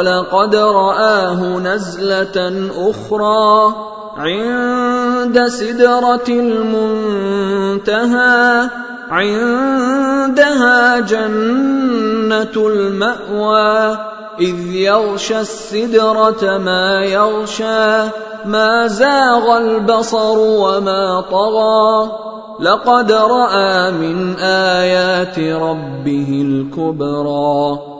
ولقد رآه نزلة أخرى عند سدرة المنتهى عندها جنة المأوى إذ يغشى السدرة ما يغشى ما زاغ البصر وما طغى. لقد رأى من آيات ربه الكبرى.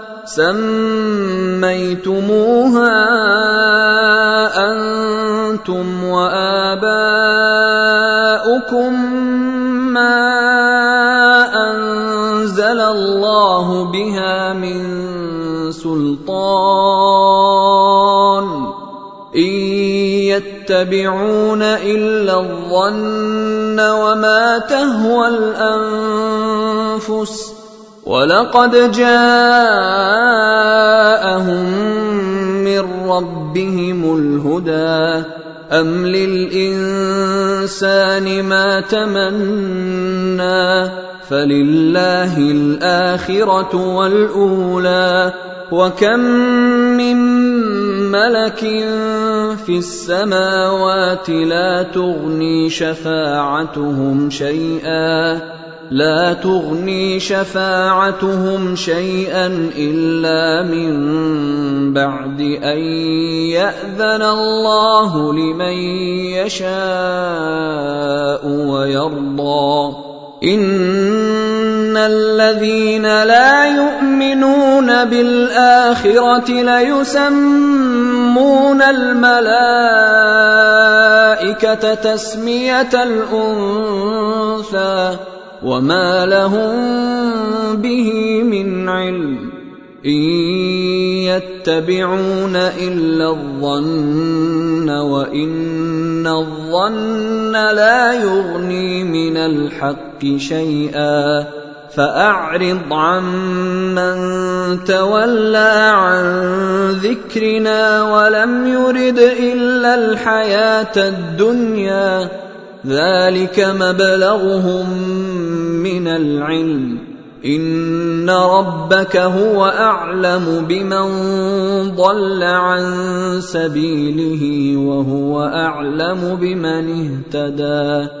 سميتموها أنتم وآباؤكم ما أنزل الله بها من سلطان. إن يتبعون إلا الظن وما تهوى الأنفس ولقد جاءهم من ربهم الهدى. أم للإنسان ما تمنى؟ فلله الآخرة والأولى. وكم من ملك في السماوات لا تغني شفاعتهم شيئا. لا تغني شفاعتهم شيئا إلا من بعد أن يأذن الله لمن يشاء ويرضى. إن الذين لا يؤمنون بالآخرة ليسمون الملائكة تسمية الأنثى. وما لهم به من علم ان يتبعون الا الظن وان الظن لا يغني من الحق شيئا فاعرض عمن تولى عن ذكرنا ولم يرد الا الحياة الدنيا ذلك مبلغهم من العلم. إن ربك هو أعلم بمن ضل عن سبيله وهو أعلم بمن اهتدى.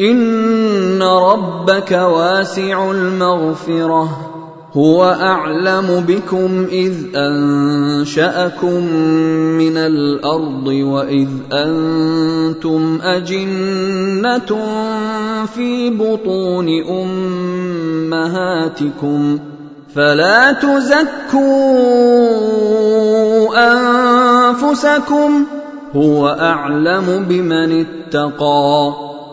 ان ربك واسع المغفره هو اعلم بكم اذ انشاكم من الأرض واذ أنتم اجنه في بطون امهاتكم فلا تزكوا انفسكم هو اعلم بمن اتقى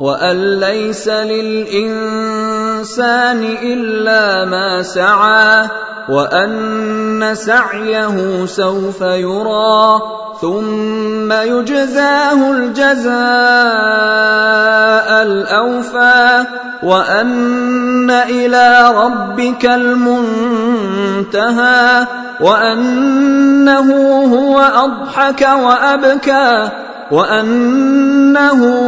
وأن ليس للإنسان إلا ما سعى وأن سعيه سوف يرى ثم يجزاه الجزاء الأوفى وأن إلى ربك المنتهى وأنه هو أضحك وأبكى وأنه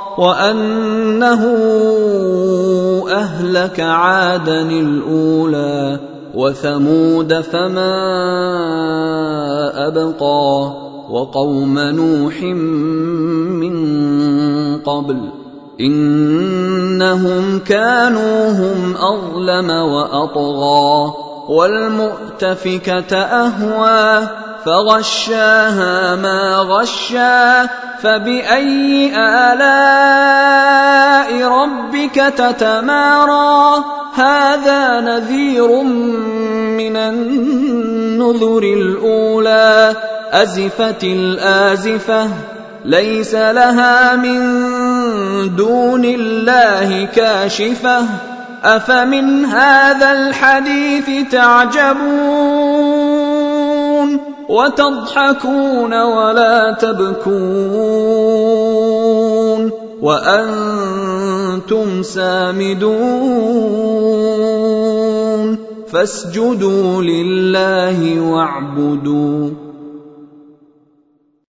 وأنه أهلك عادا الأولى وثمود فما أبقى وقوم نوح من قبل إنهم كانوا هم أظلم وأطغى والمؤتفكة أهوى فغشاها ما غشا فبأي آلاء ربك تتمارى؟ هذا نذير من النذر الأولى. أزفت الآزفة ليس لها من دون الله كاشفة. أفمن هذا الحديث تعجبون؟ وتضحكون ولا تبكون وأنتم سامدون فاسجدوا لله واعبدوا